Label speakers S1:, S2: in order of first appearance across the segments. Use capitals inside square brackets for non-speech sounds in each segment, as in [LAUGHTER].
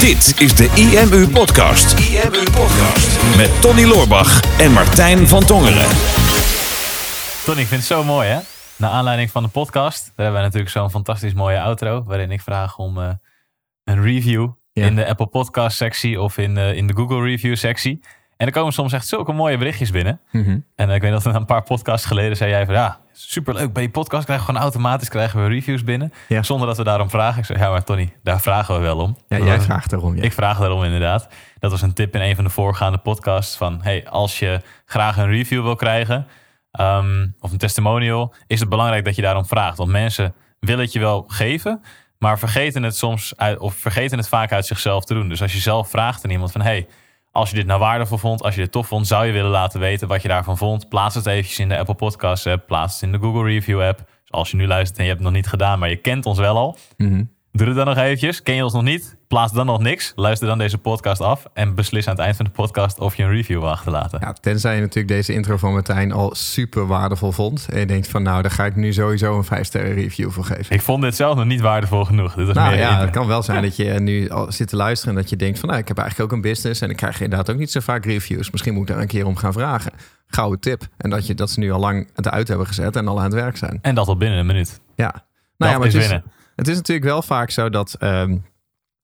S1: Dit is de IMU Podcast. IMU Podcast. Met Tony Loorbach en Martijn van Tongeren.
S2: Tony, ik vind het zo mooi hè. Naar aanleiding van de podcast, daar hebben we natuurlijk zo'n fantastisch mooie outro. Waarin ik vraag om uh, een review
S3: Ja.
S2: in de Apple Podcast sectie of in, uh, in de Google Review sectie. En er komen soms echt zulke mooie berichtjes binnen.
S3: Mhm.
S2: En uh, ik weet dat een paar podcasts geleden zei jij van ja, superleuk. Bij die podcast krijgen we gewoon automatisch krijgen we reviews binnen.
S3: Ja.
S2: Zonder dat we daarom vragen. Ik zei ja, maar Tony, daar vragen we wel om.
S3: Ja, jij
S2: was-
S3: vraagt daarom. Ja.
S2: Ik vraag daarom inderdaad. Dat was een tip in een van de voorgaande podcasts. Van hey, als je graag een review wil krijgen ehm, of een testimonial, is het belangrijk dat je daarom vraagt. Want mensen willen het je wel geven, maar vergeten het soms uit, of vergeten het vaak uit zichzelf te doen. Dus als je zelf vraagt aan iemand van hey, als je dit nou waardevol vond, als je dit tof vond, zou je willen laten weten wat je daarvan vond. Plaats het eventjes in de Apple Podcast app, plaats het in de Google Review app. Dus als je nu luistert en je hebt het nog niet gedaan, maar je kent ons wel al,
S3: Mhm.
S2: Doe het dan nog eventjes. Ken je ons nog niet? Plaats dan nog niks. Luister dan deze podcast af. En beslis aan het eind van de podcast of je een review wil achterlaten.
S3: Ja, tenzij je natuurlijk deze intro van Martijn al super waardevol vond. En je denkt van nou, daar ga ik nu sowieso een 5 sterren review voor geven.
S2: Ik vond dit zelf nog niet waardevol genoeg. Dit was
S3: Nou
S2: meer
S3: ja, het kan wel zijn dat je nu al zit te luisteren en dat je denkt van nou, ik heb eigenlijk ook een business en ik krijg inderdaad ook niet zo vaak reviews. Misschien moet ik daar een keer om gaan vragen. Gouden tip. En dat, je, dat ze nu al lang het uit hebben gezet en al aan het werk zijn.
S2: En dat al binnen een minuut.
S3: Ja. Nou
S2: Dat
S3: ja, maar
S2: is
S3: het is,
S2: winnen.
S3: het is natuurlijk wel vaak zo dat ehm,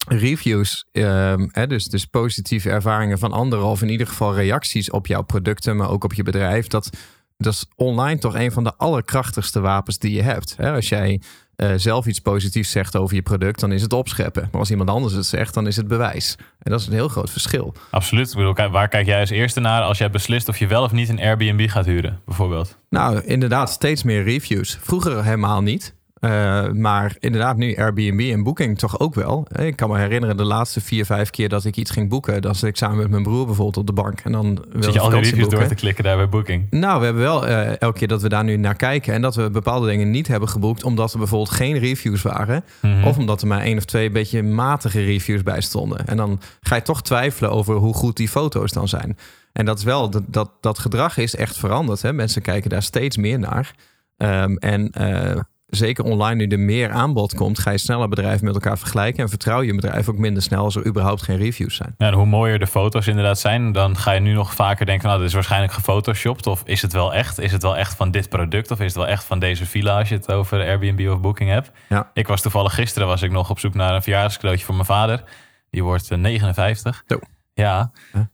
S3: reviews, ehm, hè, dus, dus positieve ervaringen van anderen, of in ieder geval reacties op jouw producten, maar ook op je bedrijf, dat, dat is online toch een van de allerkrachtigste wapens die je hebt. Hè? Als jij eh, zelf iets positiefs zegt over je product, dan is het opscheppen. Maar als iemand anders het zegt, dan is het bewijs. En dat is een heel groot verschil.
S2: Absoluut. Ik bedoel, kijk, waar kijk jij als eerste naar als jij beslist of je wel of niet een Airbnb gaat huren, bijvoorbeeld?
S3: Nou, inderdaad, steeds meer reviews. Vroeger helemaal niet. Uh, maar inderdaad, nu Airbnb en Booking toch ook wel. Ik kan me herinneren de laatste vier, vijf keer dat ik iets ging boeken. Dan zat ik samen met mijn broer bijvoorbeeld op de bank. En dan
S2: Zit je al die reviews door te klikken daar bij Booking?
S3: Nou, we hebben wel uh, elke keer dat we daar nu naar kijken. En dat we bepaalde dingen niet hebben geboekt. Omdat er bijvoorbeeld geen reviews waren.
S2: Mhm.
S3: Mm -hmm. Of omdat er maar één of twee beetje matige reviews bij stonden. En dan ga je toch twijfelen over hoe goed die foto's dan zijn. En dat is wel, dat, dat, dat gedrag is echt veranderd. Hè? Mensen kijken daar steeds meer naar. Um, en uh, zeker online, nu er meer aanbod komt, ga je sneller bedrijven met elkaar vergelijken. En vertrouw je bedrijf ook minder snel als er überhaupt geen reviews zijn.
S2: Ja, en hoe mooier de foto's inderdaad zijn, dan ga je nu nog vaker denken: nou, dit is waarschijnlijk gefotoshopt. Of is het wel echt? Is het wel echt van dit product? Of is het wel echt van deze villa als je het over Airbnb of Booking hebt?
S3: Ja.
S2: Ik was toevallig gisteren was ik nog op zoek naar een verjaardagscadeautje voor mijn vader. Die wordt uh, 59.
S3: Zo.
S2: Ja.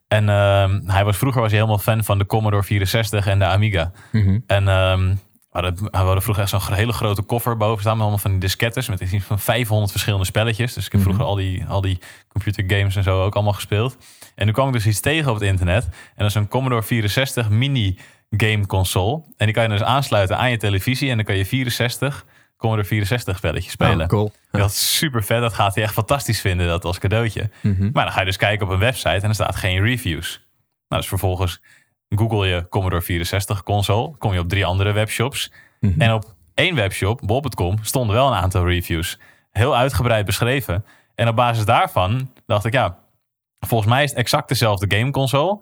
S2: En uh, hij was vroeger was hij helemaal fan van de Commodore 64 en de Amiga.
S3: Mm -hmm.
S2: En um, we hadden, we hadden vroeger echt zo'n hele grote koffer boven staan. Met allemaal van die diskettes. Met iets van 500 verschillende spelletjes. Dus ik heb
S3: Mhm.
S2: vroeger al die, al die computergames en zo ook allemaal gespeeld. En nu kwam ik dus iets tegen op het internet. En dat is een Commodore 64 mini game console. En die kan je dus aansluiten aan je televisie. En dan kan je 64 Commodore 64 spelletjes spelen.
S3: Oh, cool.
S2: Dat is super vet. Dat gaat hij echt fantastisch vinden, dat als cadeautje.
S3: Mm -hmm.
S2: Maar dan ga je dus kijken op een website en er staat geen reviews. Nou, dus vervolgens google je Commodore 64 console. Kom je op drie andere webshops.
S3: Mm -hmm.
S2: En op één webshop, bol.com, stonden wel een aantal reviews. Heel uitgebreid beschreven. En op basis daarvan dacht ik, ja, volgens mij is het exact dezelfde gameconsole.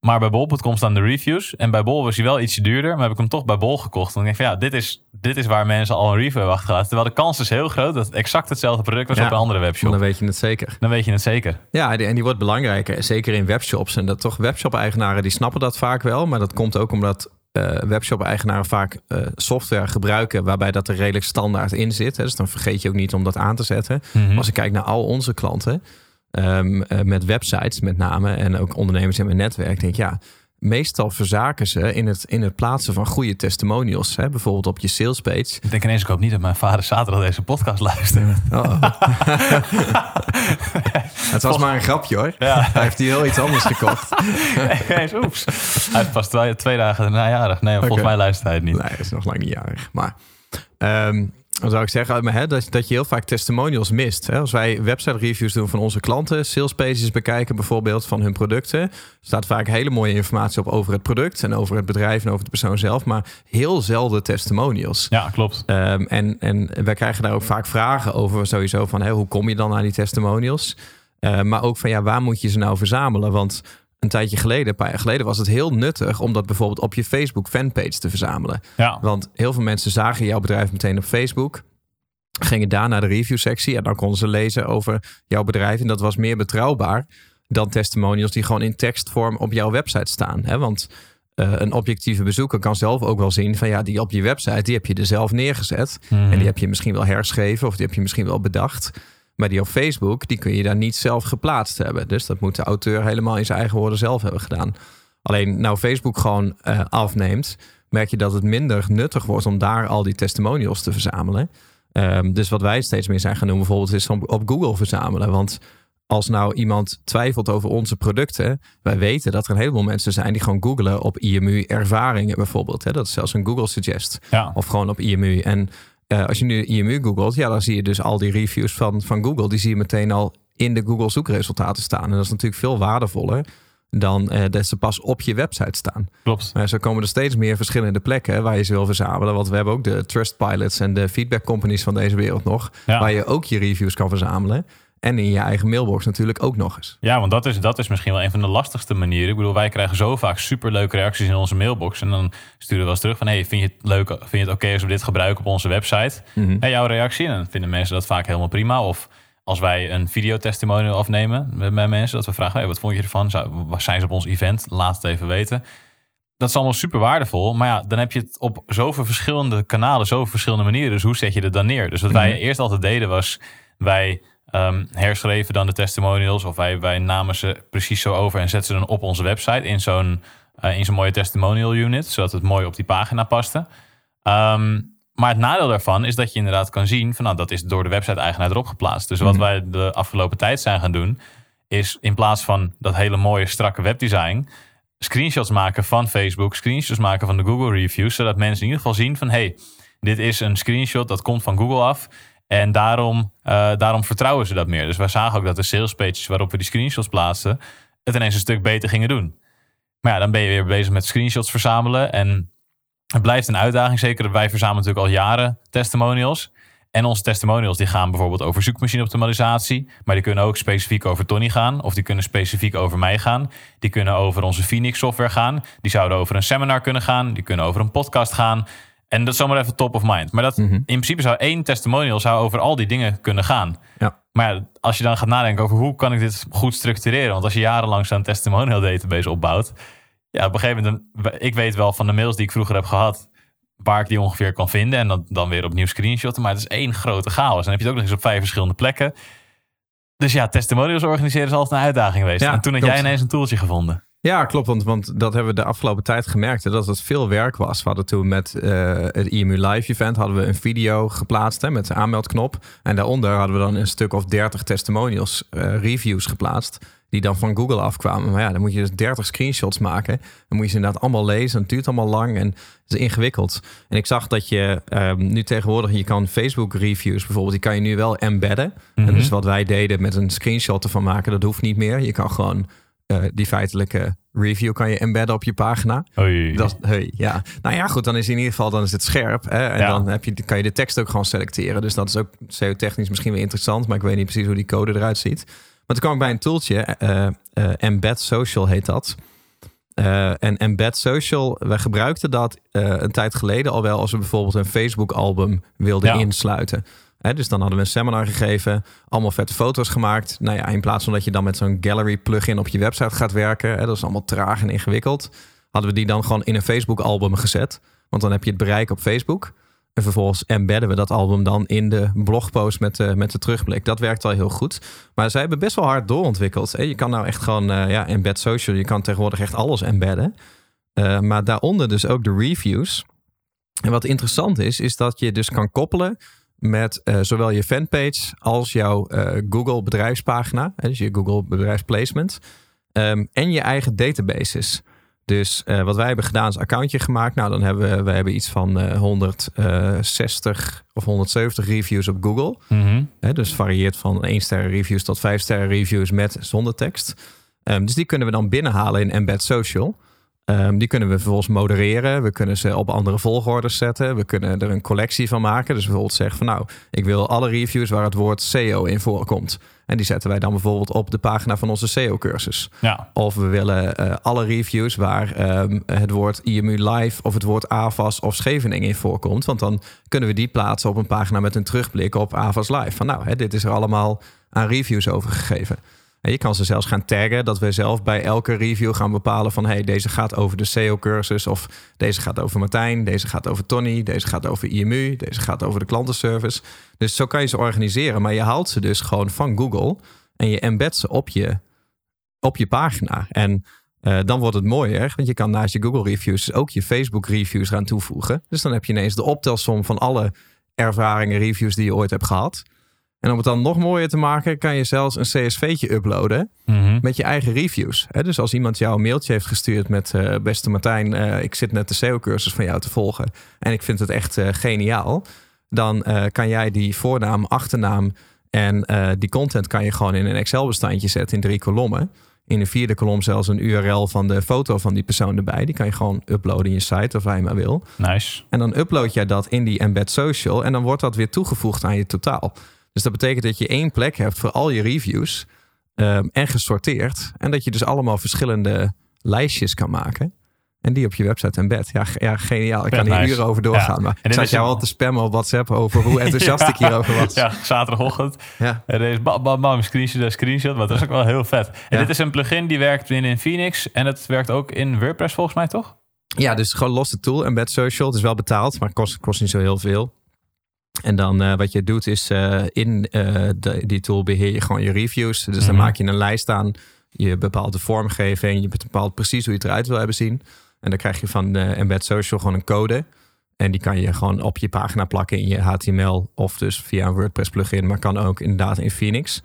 S2: Maar bij bol.com staan de reviews. En bij bol was hij wel ietsje duurder. Maar heb ik hem toch bij bol gekocht. En ik denk van ja, dit is, dit is waar mensen al een review hebben achtergelaten. Terwijl de kans is heel groot dat het exact hetzelfde product was
S3: Ja,
S2: op een andere webshop.
S3: Dan weet je het zeker.
S2: Dan weet je het zeker.
S3: Ja, en die wordt belangrijker. Zeker in webshops. En dat toch webshop-eigenaren die snappen dat vaak wel. Maar dat komt ook omdat eh, webshop-eigenaren vaak eh, software gebruiken... waarbij dat er redelijk standaard in zit. Hè. Dus dan vergeet je ook niet om dat aan te zetten.
S2: Mhm.
S3: Als ik kijk naar al onze klanten... ehm, eh, met websites met name en ook ondernemers in mijn netwerk... denk ik, ja, meestal verzaken ze in het, in het plaatsen van goede testimonials. Hè. Bijvoorbeeld op je salespage.
S2: Ik denk ineens, ik hoop niet dat mijn vader zaterdag deze podcast luistert.
S3: Oh. [LAUGHS] het was maar een grapje hoor.
S2: Ja.
S3: Hij heeft hier heel iets anders gekocht. [LAUGHS]
S2: Oeps. Hij is pas twee, twee dagen daarna jarig. Nee, volgens mij luistert hij het niet.
S3: Nee, hij is nog lang niet jarig. Maar ehm, dan zou ik zeggen maar, hè, dat, dat je heel vaak testimonials mist. Hè? Als wij website reviews doen van onze klanten, sales pages bekijken bijvoorbeeld van hun producten, staat vaak hele mooie informatie op over het product en over het bedrijf en over de persoon zelf, maar heel zelden testimonials.
S2: Ja, klopt.
S3: Ehm, en, en wij krijgen daar ook vaak vragen over sowieso van hè, hoe kom je dan aan die testimonials? Eh, maar ook van ja, waar moet je ze nou verzamelen? Want een tijdje geleden, een paar jaar geleden, was het heel nuttig om dat bijvoorbeeld op je Facebook fanpage te verzamelen.
S2: Ja,
S3: Want heel veel mensen zagen jouw bedrijf meteen op Facebook. gingen daar naar de review sectie en dan konden ze lezen over jouw bedrijf. En dat was meer betrouwbaar dan testimonials die gewoon in tekstvorm op jouw website staan. Hè? Want uh, een objectieve bezoeker kan zelf ook wel zien van ja, die op je website, die heb je er zelf neergezet.
S2: Mhm.
S3: En die heb je misschien wel herschreven of die heb je misschien wel bedacht. Maar die op Facebook, die kun je daar niet zelf geplaatst hebben. Dus dat moet de auteur helemaal in zijn eigen woorden zelf hebben gedaan. Alleen nou Facebook gewoon uh, afneemt, merk je dat het minder nuttig wordt om daar al die testimonials te verzamelen. Um, dus wat wij steeds meer zijn gaan doen, bijvoorbeeld, is op, op Google verzamelen. Want als nou iemand twijfelt over onze producten, wij weten dat er een heleboel mensen zijn die gewoon googlen op IMU ervaringen bijvoorbeeld. Hè? Dat is zelfs een Google suggest.
S2: Ja.
S3: Of gewoon op IMU. En uh, als je nu IMU googelt, ja, dan zie je dus al die reviews van, van Google. Die zie je meteen al in de Google zoekresultaten staan. En dat is natuurlijk veel waardevoller dan uh, dat ze pas op je website staan.
S2: Klopt.
S3: Maar zo komen er steeds meer verschillende plekken waar je ze wil verzamelen. Want we hebben ook de Trustpilots en de feedback companies van deze wereld nog.
S2: Ja.
S3: Waar je ook je reviews kan verzamelen. En in je eigen mailbox natuurlijk ook nog eens.
S2: Ja, want dat is, dat is misschien wel een van de lastigste manieren. Ik bedoel, wij krijgen zo vaak superleuke reacties in onze mailbox. En dan sturen we wel eens terug van... hey, vind je het leuk, vind je het oké als we dit gebruiken op onze website?
S3: Mhm.
S2: En jouw reactie? En dan vinden mensen dat vaak helemaal prima. Of als wij een videotestimonial afnemen met, met mensen... dat we vragen, hey, wat vond je ervan? Zijn ze op ons event? Laat het even weten. Dat is allemaal super waardevol. Maar ja, dan heb je het op zoveel verschillende kanalen... zoveel verschillende manieren. Dus hoe zet je het dan neer? Dus wat wij eerst altijd deden was... wij ehm, herschreven dan de testimonials... of wij, wij namen ze precies zo over... en zetten ze dan op onze website... in zo'n eh, in zo'n mooie testimonial unit... zodat het mooi op die pagina paste. Ehm, maar het nadeel daarvan is dat je inderdaad kan zien... van nou, dat is door de website-eigenaar erop geplaatst. Dus wat
S3: Mhm.
S2: wij de afgelopen tijd zijn gaan doen... is in plaats van dat hele mooie strakke webdesign... screenshots maken van Facebook... screenshots maken van de Google reviews... zodat mensen in ieder geval zien van... hey, dit is een screenshot, dat komt van Google af... En daarom, eh, daarom vertrouwen ze dat meer. Dus wij zagen ook dat de sales pages waarop we die screenshots plaatsten... het ineens een stuk beter gingen doen. Maar ja, dan ben je weer bezig met screenshots verzamelen. En het blijft een uitdaging. Zeker, wij verzamelen natuurlijk al jaren testimonials. En onze testimonials die gaan bijvoorbeeld over zoekmachine-optimalisatie. Maar die kunnen ook specifiek over Tony gaan. Of die kunnen specifiek over mij gaan. Die kunnen over onze Phoenix software gaan. Die zouden over een seminar kunnen gaan. Die kunnen over een podcast gaan. En dat is zomaar even top of mind. Maar dat, in principe zou één testimonial zou over al die dingen kunnen gaan.
S3: Ja.
S2: Maar als je dan gaat nadenken over hoe kan ik dit goed structureren. Want als je jarenlang zo'n testimonial database opbouwt. Ja, op een gegeven moment, ik weet wel van de mails die ik vroeger heb gehad. Waar ik die ongeveer kan vinden. En dan, dan weer opnieuw screenshotten. Maar het is één grote chaos. En dan heb je het ook nog eens op vijf verschillende plekken. Dus ja, testimonials organiseren is altijd een uitdaging geweest.
S3: Ja,
S2: en toen had
S3: klopt.
S2: jij ineens een tooltje gevonden.
S3: Ja, klopt. Want, want dat hebben we de afgelopen tijd gemerkt. hè, Dat het veel werk was. We hadden toen met eh, het IMU Live event hadden we een video geplaatst hè, met de aanmeldknop. En daaronder hadden we dan een stuk of 30 testimonials, eh, reviews geplaatst. Die dan van Google afkwamen. Maar ja, dan moet je dus 30 screenshots maken. Dan moet je ze inderdaad allemaal lezen. Het duurt allemaal lang en het is ingewikkeld. En ik zag dat je ehm, nu tegenwoordig, je kan Facebook reviews bijvoorbeeld, die kan je nu wel embedden. En dus wat wij deden met een screenshot ervan maken, dat hoeft niet meer. Je kan gewoon eh, die feitelijke review kan je embedden op je pagina.
S2: Oei.
S3: Dat, hey, ja. Nou ja, goed, dan is in ieder geval dan is het scherp. Hè? En
S2: Ja.
S3: dan heb je, kan je de tekst ook gewoon selecteren. Dus dat is ook SEO-technisch misschien wel interessant, maar ik weet niet precies hoe die code eruit ziet. Maar toen kwam ik bij een tooltje, eh, eh, Embed Social heet dat. En Embed Social, wij gebruikten dat een tijd geleden al wel als we bijvoorbeeld een Facebook-album wilden
S2: Ja.
S3: insluiten. Dus dan hadden we een seminar gegeven, allemaal vette foto's gemaakt. Nou ja, in plaats van dat je dan met zo'n gallery plugin op je website gaat werken, dat is allemaal traag en ingewikkeld, hadden we die dan gewoon in een Facebook-album gezet. Want dan heb je het bereik op Facebook. En vervolgens embedden we dat album dan in de blogpost met de, met de terugblik. Dat werkt al heel goed. Maar zij hebben best wel hard doorontwikkeld. Je kan nou echt gewoon, eh, ja, embed social. Je kan tegenwoordig echt alles embedden. Eh, maar daaronder dus ook de reviews. En wat interessant is, is dat je dus kan koppelen met eh, zowel je fanpage als jouw eh, Google bedrijfspagina. Dus je Google bedrijfsplacement. ehm, en je eigen databases. Dus eh, wat wij hebben gedaan is accountje gemaakt. Nou, dan hebben we, we hebben iets van eh 160 of 170 reviews op Google.
S2: Mhm.
S3: Dus varieert van 1 sterren reviews tot 5 sterren reviews met zonder tekst. Ehm, dus die kunnen we dan binnenhalen in Embed Social. Ehm, die kunnen we vervolgens modereren. We kunnen ze op andere volgordes zetten. We kunnen er een collectie van maken. Dus bijvoorbeeld zeggen van nou, ik wil alle reviews waar het woord SEO in voorkomt. En die zetten wij dan bijvoorbeeld op de pagina van onze SEO-cursus.
S2: Ja.
S3: Of we willen eh, alle reviews waar ehm, het woord IMU Live of het woord AVAS of Scheveningen in voorkomt. Want dan kunnen we die plaatsen op een pagina met een terugblik op AVAS Live. Van nou, hè, dit is er allemaal aan reviews over gegeven. Je kan ze zelfs gaan taggen, dat we zelf bij elke review gaan bepalen van hey, deze gaat over de SEO-cursus of deze gaat over Martijn, deze gaat over Tony, deze gaat over IMU, deze gaat over de klantenservice. Dus zo kan je ze organiseren, maar je haalt ze dus gewoon van Google en je embed ze op je, op je pagina. En uh, dan wordt het mooier, want je kan naast je Google reviews ook je Facebook reviews gaan toevoegen. Dus dan heb je ineens de optelsom van alle ervaringen, reviews die je ooit hebt gehad. En om het dan nog mooier te maken, kan je zelfs een CSV'tje uploaden
S2: Mhm.
S3: met je eigen reviews. Dus als iemand jou een mailtje heeft gestuurd met eh, beste Martijn, eh, ik zit net de SEO-cursus van jou te volgen en ik vind het echt eh, geniaal, dan kan jij die voornaam, achternaam en die content kan je gewoon in een Excel-bestandje zetten in drie kolommen. In de vierde kolom zelfs een URL van de foto van die persoon erbij. Die kan je gewoon uploaden in je site of waar je maar wil.
S2: Nice.
S3: En dan upload jij dat in die embed social en dan wordt dat weer toegevoegd aan je totaal. Dus dat betekent dat je één plek hebt voor al je reviews ehm, en gesorteerd. En dat je dus allemaal verschillende lijstjes kan maken. En die op je website embed. Ja, ja geniaal. Ik kan hier
S2: nice.
S3: uren over doorgaan.
S2: Ja.
S3: Maar
S2: En
S3: ik zat jou al te spammen op WhatsApp over hoe [LAUGHS] enthousiast ik hierover was.
S2: Ja, zaterdagochtend.
S3: Ja.
S2: Er is bam, bam, bam, screenshot en screenshot. Maar dat is ook wel heel vet. En dit is een plugin die werkt in, in Phoenix. En het werkt ook in WordPress volgens mij, toch?
S3: Ja, dus gewoon los de tool. Embed Social. Het is wel betaald, maar kost, kost niet zo heel veel. En dan eh, wat je doet is eh, in eh, de, die tool beheer je gewoon je reviews. Dus dan
S2: Mhm.
S3: maak je een lijst aan. Je bepaalt de vormgeving. Je bepaalt precies hoe je het eruit wil hebben zien. En dan krijg je van Embed Social gewoon een code. En die kan je gewoon op je pagina plakken in je HTML. Of dus via een WordPress plugin. Maar kan ook inderdaad in Phoenix.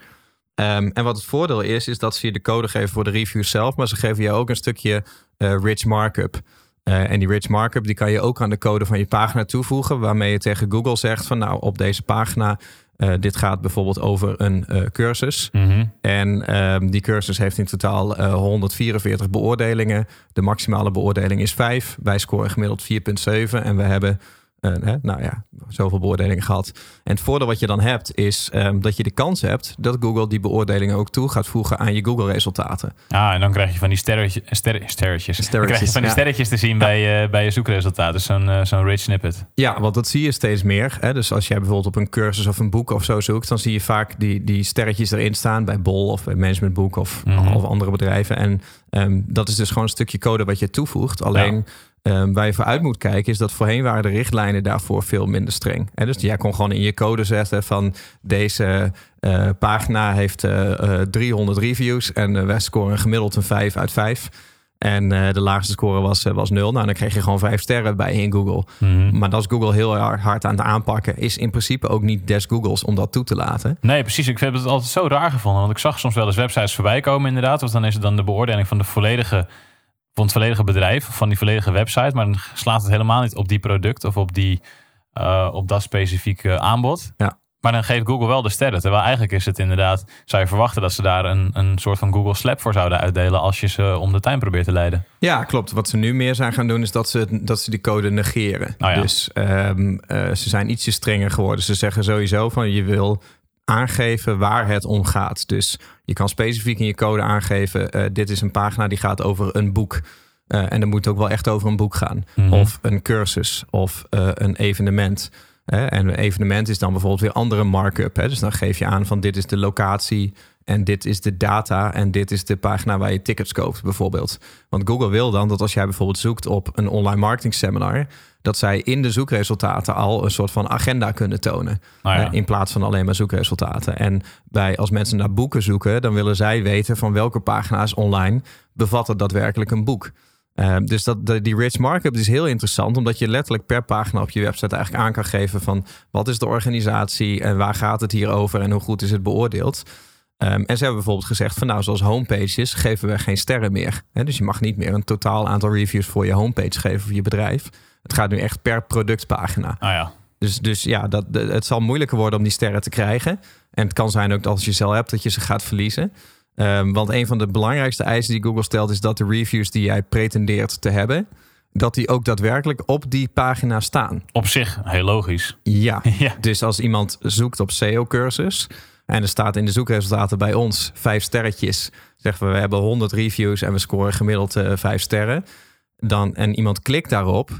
S3: Ehm, en wat het voordeel is, is dat ze je de code geven voor de reviews zelf. Maar ze geven je ook een stukje rich markup. Eh, en die rich markup die kan je ook aan de code van je pagina toevoegen. Waarmee je tegen Google zegt van nou op deze pagina. eh, dit gaat bijvoorbeeld over een eh, cursus.
S2: Mhm.
S3: En ehm, die cursus heeft in totaal eh, 144 beoordelingen. De maximale beoordeling is 5. Wij scoren gemiddeld 4,7. En we hebben, eh, hè, nou ja, zoveel beoordelingen gehad. En het voordeel wat je dan hebt, is ehm, dat je de kans hebt dat Google die beoordelingen ook toe gaat voegen aan je Google-resultaten.
S2: Ah, en dan krijg je van die sterretje, ster, sterretjes. Krijg je
S3: Sterretjes,
S2: van die
S3: ja.
S2: sterretjes te zien bij, eh, bij je zoekresultaten. Dus Zo'n eh, zo'n rich snippet.
S3: Ja, want dat zie je steeds meer. Hè? Dus als jij bijvoorbeeld op een cursus of een boek of zo zoekt, dan zie je vaak die, die sterretjes erin staan bij Bol of bij Management Boek of,
S2: Mhm.
S3: of andere bedrijven. En ehm, dat is dus gewoon een stukje code wat je toevoegt. Alleen ehm, waar je voor uit moet kijken is dat voorheen waren de richtlijnen daarvoor veel minder streng. Hè? Dus jij kon gewoon in je code zetten van deze eh, pagina heeft eh, eh, 300 reviews en eh, wij scoren gemiddeld een 5 uit 5. En eh, de laagste score was, eh, was 0. Nou, dan kreeg je gewoon 5 sterren bij in Google.
S2: Mhm.
S3: Maar dat is Google heel hard hard aan het aanpakken. Is in principe ook niet des Googles om dat toe te laten.
S2: Nee, precies. Ik heb het altijd zo raar gevonden. Want ik zag soms wel eens websites voorbij komen inderdaad. Want dan is het dan de beoordeling van de volledige, van het volledige bedrijf. Of van die volledige website. Maar dan slaat het helemaal niet op die product of op, die, eh, op dat specifieke aanbod.
S3: Ja.
S2: Maar dan geeft Google wel de sterren. Terwijl eigenlijk is het inderdaad... zou je verwachten dat ze daar een, een soort van Google Slap voor zouden uitdelen... als je ze om de tuin probeert te leiden.
S3: Ja, klopt. Wat ze nu meer zijn gaan doen, is dat ze, dat ze die code negeren.
S2: Oh ja.
S3: Dus ehm, eh, ze zijn ietsje strenger geworden. Ze zeggen sowieso van je wil aangeven waar het om gaat. Dus je kan specifiek in je code aangeven: eh, dit is een pagina die gaat over een boek. Eh, en dan moet het ook wel echt over een boek gaan.
S2: Mhm.
S3: Of een cursus of eh, een evenement. En een evenement is dan bijvoorbeeld weer andere markup. Hè? Dus dan geef je aan van dit is de locatie en dit is de data en dit is de pagina waar je tickets koopt bijvoorbeeld. Want Google wil dan dat als jij bijvoorbeeld zoekt op een online marketing seminar, dat zij in de zoekresultaten al een soort van agenda kunnen tonen.
S2: Ja.
S3: hè, in plaats van alleen maar zoekresultaten. En bij, als mensen naar boeken zoeken, dan willen zij weten van welke pagina's online bevatten daadwerkelijk een boek. Eh, dus dat, de- die rich markup is heel interessant, omdat je letterlijk per pagina op je website eigenlijk aan kan geven van wat is de organisatie en waar gaat het hier over en hoe goed is het beoordeeld. Ehm, en ze hebben bijvoorbeeld gezegd van nou, zoals homepages geven we geen sterren meer. Dus je mag niet meer een totaal aantal reviews voor je homepage geven voor je bedrijf. Het gaat nu echt per productpagina.
S2: Ah ja.
S3: Dus, dus ja, dat, het zal moeilijker worden om die sterren te krijgen. En het kan zijn ook dat als je ze al hebt, dat je ze gaat verliezen. Ehm, want een van de belangrijkste eisen die Google stelt is dat de reviews die jij pretendeert te hebben, dat die ook daadwerkelijk op die pagina staan.
S2: Op zich heel logisch.
S3: Ja. [LAUGHS]
S2: Ja.
S3: Dus als iemand zoekt op SEO-cursus en er staat in de zoekresultaten bij ons vijf sterretjes, zeggen we we hebben 100 reviews en we scoren gemiddeld eh, vijf sterren, dan, en iemand klikt daarop,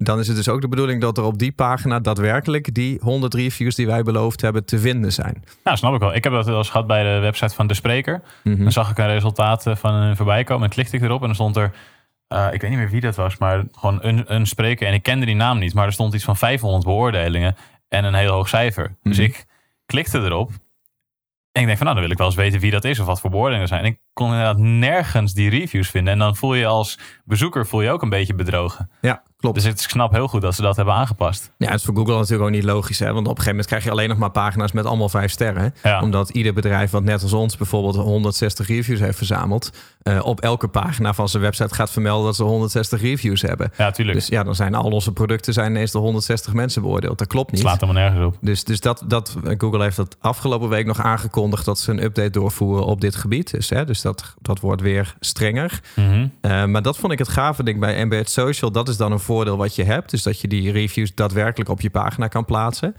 S3: dan is het dus ook de bedoeling dat er op die pagina daadwerkelijk die 100 reviews die wij beloofd hebben te vinden zijn.
S2: Nou, snap ik wel. Ik heb dat wel eens gehad bij de website van De Spreker.
S3: Mhm.
S2: Dan zag ik een resultaat eh, van hun voorbij komen en klikte ik erop en dan stond er... eh, ik weet niet meer wie dat was, maar gewoon een, een spreker. En ik kende die naam niet, maar er stond iets van 500 beoordelingen en een heel hoog cijfer. Dus
S3: Mhm.
S2: ik klikte erop en ik denk van nou, dan wil ik wel eens weten wie dat is of wat voor beoordelingen er zijn. En ik kon inderdaad nergens die reviews vinden. En dan voel je als bezoeker voel je ook een beetje bedrogen.
S3: Ja, klopt.
S2: Dus het is knap heel goed dat ze dat hebben aangepast.
S3: Ja, het is voor Google natuurlijk ook niet logisch. Hè? Want op een gegeven moment krijg je alleen nog maar pagina's met allemaal vijf sterren.
S2: Ja.
S3: Omdat ieder bedrijf wat net als ons bijvoorbeeld 160 reviews heeft verzameld... eh, op elke pagina van zijn website gaat vermelden dat ze 160 reviews hebben.
S2: Ja, tuurlijk.
S3: Dus ja, dan zijn al onze producten zijn ineens door 160 mensen beoordeeld. Dat klopt niet.
S2: slaat helemaal nergens op.
S3: Dus, dus dat, dat, Google heeft dat afgelopen week nog aangekondigd... dat ze een update doorvoeren op dit gebied. Dus, hè, dus dat, dat wordt weer strenger.
S2: Mhm.
S3: Uh, maar dat vond ik het gave ding bij Embed Social. Dat is dan een voordeel wat je hebt. Dus dat je die reviews daadwerkelijk op je pagina kan plaatsen.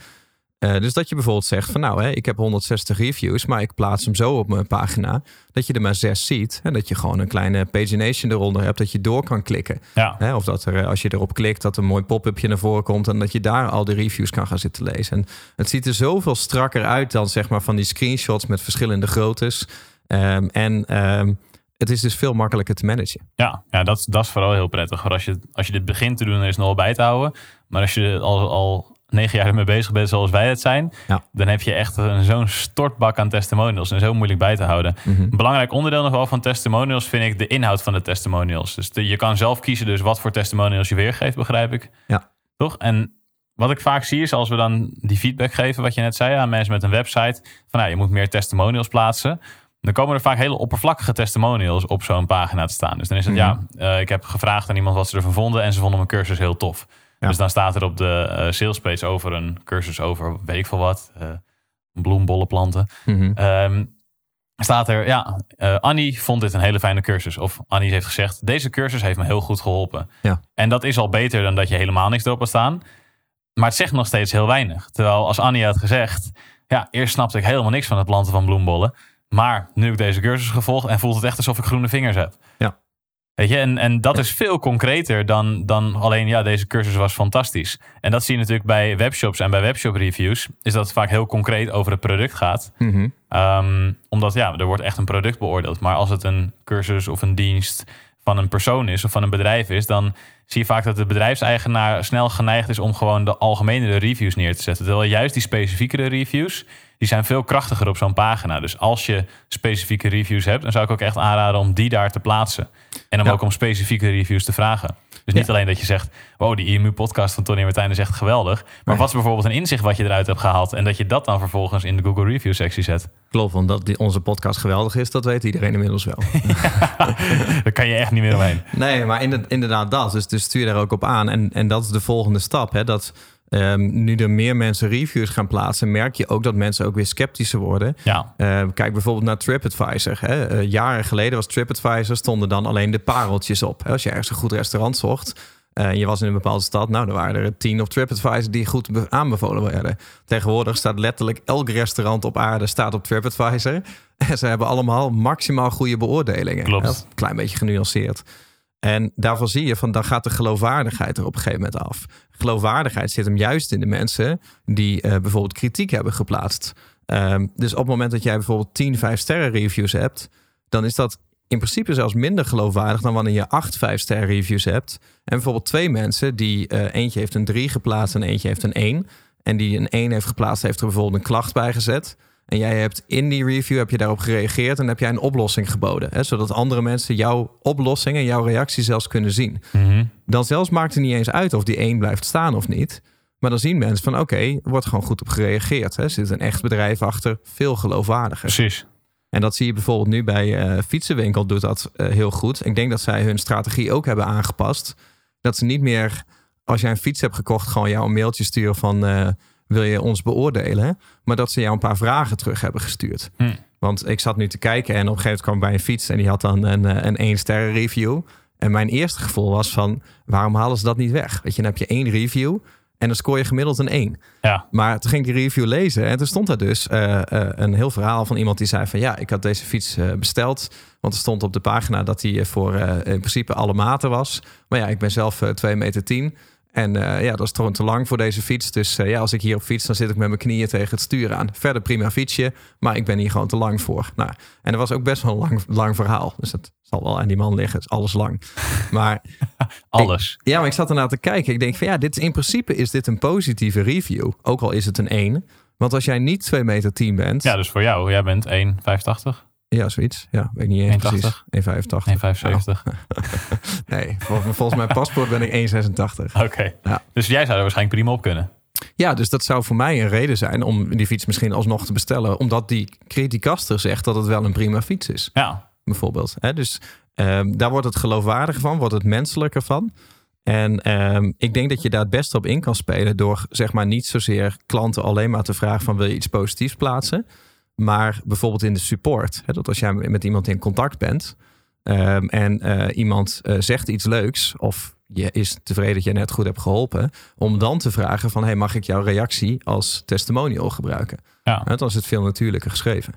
S3: Uh, dus dat je bijvoorbeeld zegt van nou, hè, ik heb 160 reviews, maar ik plaats hem zo op mijn pagina dat je er maar zes ziet. En dat je gewoon een kleine pagination eronder hebt, dat je door kan klikken.
S2: Ja.
S3: Hè, of dat er, als je erop klikt, dat een mooi pop-upje naar voren komt en dat je daar al de reviews kan gaan zitten lezen. En het ziet er zoveel strakker uit dan zeg maar van die screenshots met verschillende groottes. Um, en um, het is dus veel makkelijker te managen.
S2: Ja, ja dat, dat is vooral heel prettig. Als je, als je dit begint te doen, is het nog bij te houden. Maar als je al, al negen jaar ermee bezig bent zoals wij het zijn...
S3: Ja.
S2: dan heb je echt zo'n stortbak aan testimonials. En zo moeilijk bij te houden.
S3: Mhm.
S2: Een belangrijk onderdeel nog wel van testimonials vind ik de inhoud van de testimonials. Dus de, je kan zelf kiezen dus wat voor testimonials je weergeeft, begrijp ik.
S3: Ja.
S2: Toch? En wat ik vaak zie is als we dan die feedback geven, wat je net zei aan mensen met een website... van nou, je moet meer testimonials plaatsen... Dan komen er vaak hele oppervlakkige testimonials op zo'n pagina te staan. Dus dan is het, ja, uh, ik heb gevraagd aan iemand wat ze ervan vonden en ze vonden mijn cursus heel tof.
S3: Ja.
S2: Dus dan staat er op de uh, salespage over een cursus over weet ik veel wat, uh, bloembollenplanten.
S3: Mhm.
S2: Um, staat er, ja, uh, Annie vond dit een hele fijne cursus. Of Annie heeft gezegd, deze cursus heeft me heel goed geholpen.
S3: Ja.
S2: En dat is al beter dan dat je helemaal niks erop had staan. Maar het zegt nog steeds heel weinig. Terwijl als Annie had gezegd, ja, eerst snapte ik helemaal niks van het planten van bloembollen. Maar nu heb ik deze cursus gevolgd en voelt het echt alsof ik groene vingers heb.
S3: Ja.
S2: Weet je, en, en dat is veel concreter dan, dan alleen, ja, deze cursus was fantastisch. En dat zie je natuurlijk bij webshops en bij webshop reviews. Is dat het vaak heel concreet over het product gaat. Um, omdat ja, er wordt echt een product beoordeeld. Maar als het een cursus of een dienst van een persoon is of van een bedrijf is, dan zie je vaak dat de bedrijfseigenaar snel geneigd is om gewoon de algemenere reviews neer te zetten. Terwijl juist die specifiekere reviews, die zijn veel krachtiger op zo'n pagina. Dus als je specifieke reviews hebt, dan zou ik ook echt aanraden om die daar te plaatsen. En om
S3: Ja.
S2: ook om specifieke reviews te vragen. Dus niet
S3: Ja.
S2: alleen dat je zegt, wow, die IMU-podcast van Tony Martijn is echt geweldig. Maar
S3: Nee.
S2: wat is bijvoorbeeld een inzicht wat je eruit hebt gehaald en dat je dat dan vervolgens in de Google Review sectie zet.
S3: Klopt, want dat onze podcast geweldig is, dat weet iedereen inmiddels wel. [LAUGHS]
S2: Daar kan je echt niet meer omheen.
S3: nee, maar inder- inderdaad dat. Dus, dus stuur daar ook op aan. En, en dat is de volgende stap. Hè? Dat ehm, nu er meer mensen reviews gaan plaatsen, merk je ook dat mensen ook weer sceptischer worden.
S2: Ja,
S3: Eh, kijk bijvoorbeeld naar TripAdvisor. Hè. Eh, jaren geleden was TripAdvisor, stonden dan alleen de pareltjes op. Hè. Als je ergens een goed restaurant zocht eh, en je was in een bepaalde stad, nou dan waren er tien op TripAdvisor die goed be- aanbevolen werden. Tegenwoordig staat letterlijk elk restaurant op aarde staat op TripAdvisor. En [LAUGHS] ze hebben allemaal maximaal goede beoordelingen.
S2: Klopt.
S3: Een klein beetje genuanceerd. En daarvan zie je van dan gaat de geloofwaardigheid er op een gegeven moment af. Geloofwaardigheid zit hem juist in de mensen die eh, bijvoorbeeld kritiek hebben geplaatst. Ehm, dus op het moment dat jij bijvoorbeeld 10 5 sterren reviews hebt, dan is dat in principe zelfs minder geloofwaardig dan wanneer je 8 5 sterren reviews hebt. En bijvoorbeeld twee mensen die eh, eentje heeft een 3 geplaatst en eentje heeft een 1. En die een 1 heeft geplaatst, heeft er bijvoorbeeld een klacht bij gezet. En jij hebt in die review heb je daarop gereageerd en heb jij een oplossing geboden. Hè, zodat andere mensen jouw oplossing en jouw reactie zelfs kunnen zien.
S2: Mhm.
S3: Dan zelfs maakt het niet eens uit of die 1 blijft staan of niet. Maar dan zien mensen van oké, er wordt gewoon goed op gereageerd. Hè. Er zit een echt bedrijf achter, veel geloofwaardiger.
S2: precies.
S3: En dat zie je bijvoorbeeld nu bij eh, Fietsenwinkel doet dat eh, heel goed. Ik denk dat zij hun strategie ook hebben aangepast. Dat ze niet meer, als jij een fiets hebt gekocht, gewoon jou een mailtje sturen van eh, wil je ons beoordelen? Maar dat ze jou een paar vragen terug hebben gestuurd.
S2: Hm.
S3: Want ik zat nu te kijken en op een gegeven moment kwam ik bij een fiets en die had dan een, eh, een 1 sterren review. En mijn eerste gevoel was van, waarom halen ze dat niet weg? Weet je, dan heb je één review en dan scoor je gemiddeld een 1.
S2: Ja.
S3: Maar toen ging ik die review lezen en toen stond er dus eh, eh, een heel verhaal van iemand die zei van ja, ik had deze fiets besteld. Want er stond op de pagina dat die voor in principe alle maten was. Maar ja, ik ben zelf eh 2 meter 10. En eh, ja, dat is gewoon te lang voor deze fiets. Dus eh, ja, als ik hier op fiets, dan zit ik met mijn knieën tegen het stuur aan. Verder prima fietsje, maar ik ben hier gewoon te lang voor. Nou, en dat was ook best wel een lang, lang verhaal. Dus dat zal wel aan die man liggen, is alles lang. Maar [LAUGHS]
S2: Alles.
S3: ja, maar ik zat ernaar te kijken. Ik denk van ja, dit is, in principe is dit een positieve review. Ook al is het een 1. Want als jij niet 2 meter 10 bent.
S2: Ja, dus voor jou. Jij bent 1,85?
S3: Ja, zoiets. Ja, weet ik niet eens
S2: 1,80?
S3: precies. 1,85.
S2: 1,75? [LAUGHS]
S3: Nee, vol- volgens mijn paspoort ben ik 1,86.
S2: Oké.
S3: Ja.
S2: Dus jij zou er waarschijnlijk prima op kunnen.
S3: Ja, dus dat zou voor mij een reden zijn om die fiets misschien alsnog te bestellen. Omdat die criticaster zegt dat het wel een prima fiets is,
S2: Ja.
S3: bijvoorbeeld. Hè, dus ehm, daar wordt het geloofwaardiger van, wordt het menselijker van. En ehm, ik denk dat je daar het beste op in kan spelen door zeg maar niet zozeer klanten alleen maar te vragen van wil je iets positiefs plaatsen. Maar bijvoorbeeld in de support. Hè, dat als jij met iemand in contact bent ehm, en eh, iemand eh, zegt iets leuks of je is tevreden dat je net goed hebt geholpen, om dan te vragen van hey, mag ik jouw reactie als testimonial gebruiken?
S2: Ja.
S3: Hè, Dan is het veel natuurlijker geschreven.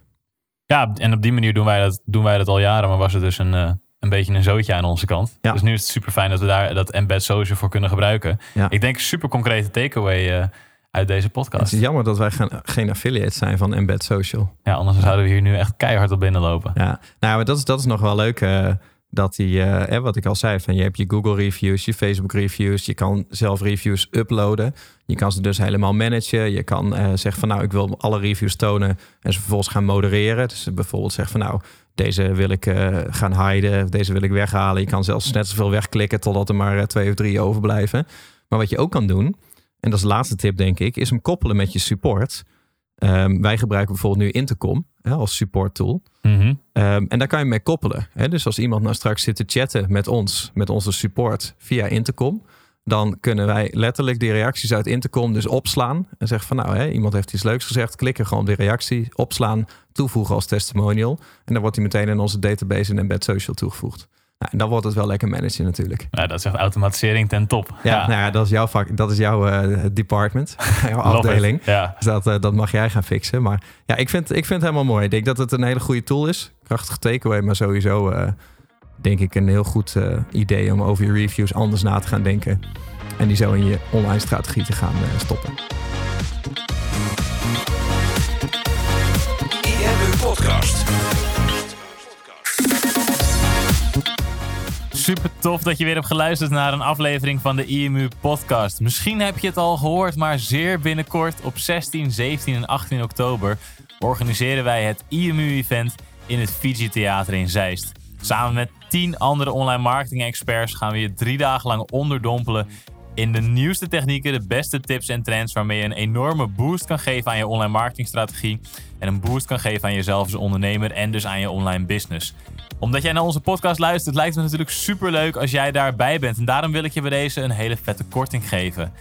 S2: ja, en op die manier doen wij dat, doen wij dat al jaren. Maar was het dus een, eh, een beetje een zootje aan onze kant.
S3: Ja.
S2: Dus nu is het super fijn dat we daar dat embed social voor kunnen gebruiken.
S3: Ja.
S2: Ik denk super concrete takeaway uit deze
S3: Het
S2: podcast.
S3: is jammer dat wij geen, geen affiliate zijn van Embed Social.
S2: Ja, anders zouden we hier nu echt keihard op binnenlopen.
S3: Ja, nou, maar dat is, dat is nog wel leuk. eh, dat die, eh, wat ik al zei, van je hebt je Google reviews, je Facebook reviews, je kan zelf reviews uploaden. Je kan ze dus helemaal managen. Je kan eh, zeggen van nou, ik wil alle reviews tonen en ze vervolgens gaan modereren. Dus bijvoorbeeld zeggen van nou, deze wil ik eh, gaan hiden, deze wil ik weghalen. Je kan zelfs net zoveel wegklikken totdat er maar twee of drie overblijven. Maar wat je ook kan doen, en dat is de laatste tip denk ik, is hem koppelen met je support. Ehm, wij gebruiken bijvoorbeeld nu Intercom hè, als support tool.
S2: Mhm.
S3: Ehm, en daar kan je mee koppelen. Hè? Dus als iemand nou straks zit te chatten met ons, met onze support via Intercom, dan kunnen wij letterlijk die reacties uit Intercom dus opslaan. En zeggen van nou, hè, iemand heeft iets leuks gezegd, klikken gewoon op die reactie, opslaan, toevoegen als testimonial. En dan wordt die meteen in onze database in Embed Social toegevoegd. Nou, dan wordt het wel lekker managen natuurlijk.
S2: Nou, dat is echt automatisering ten top.
S3: Ja, Nou ja dat is jouw vak, dat is jouw eh, department, [LAUGHS] jouw afdeling.
S2: Ja.
S3: Dus dat, eh, dat mag jij gaan fixen. Maar ja, ik vind, ik vind het helemaal mooi. Ik denk dat het een hele goede tool is. Krachtige takeaway, maar sowieso eh, denk ik een heel goed eh, idee om over je reviews anders na te gaan denken. En die zo in je online strategie te gaan eh, stoppen.
S1: IMU Podcast.
S2: Super tof dat je weer hebt geluisterd naar een aflevering van de IMU podcast. Misschien heb je het al gehoord, maar zeer binnenkort op 16, 17 en 18 oktober organiseren wij het IMU-event in het Fiji Theater in Zeist. Samen met 10 andere online marketing experts gaan we je drie dagen lang onderdompelen in de nieuwste technieken, de beste tips en trends waarmee je een enorme boost kan geven aan je online marketingstrategie en een boost kan geven aan jezelf als ondernemer en dus aan je online business. Omdat jij naar onze podcast luistert, lijkt het me natuurlijk super leuk als jij daarbij bent. En daarom wil ik je bij deze een hele vette korting geven.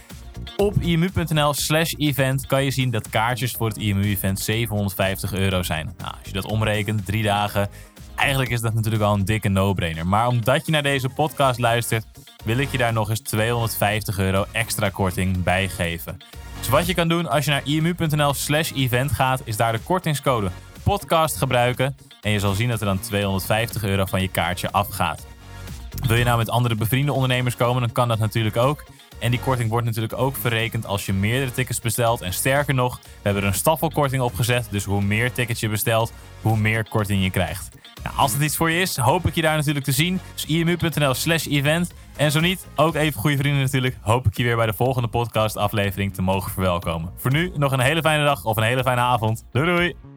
S2: Op imu.nl slash event kan je zien dat kaartjes voor het IMU-event 750 euro zijn. Nou, als je dat omrekent, drie dagen, eigenlijk is dat natuurlijk al een dikke no-brainer. Maar omdat je naar deze podcast luistert, wil ik je daar nog eens 250 euro extra korting bij geven. Dus wat je kan doen als je naar imu.nl slash event gaat, is daar de kortingscode podcast gebruiken. En je zal zien dat er dan 250 euro van je kaartje afgaat. Wil je nou met andere bevriende ondernemers komen, dan kan dat natuurlijk ook. En die korting wordt natuurlijk ook verrekend als je meerdere tickets bestelt. En sterker nog, we hebben er een staffelkorting opgezet. Dus hoe meer tickets je bestelt, hoe meer korting je krijgt. Nou, als het iets voor je is, hoop ik je daar natuurlijk te zien. Dus imu.nl slash event. En zo niet, ook even goede vrienden natuurlijk, hoop ik je weer bij de volgende podcast aflevering te mogen verwelkomen. Voor nu nog een hele fijne dag of een hele fijne avond. Doei doei!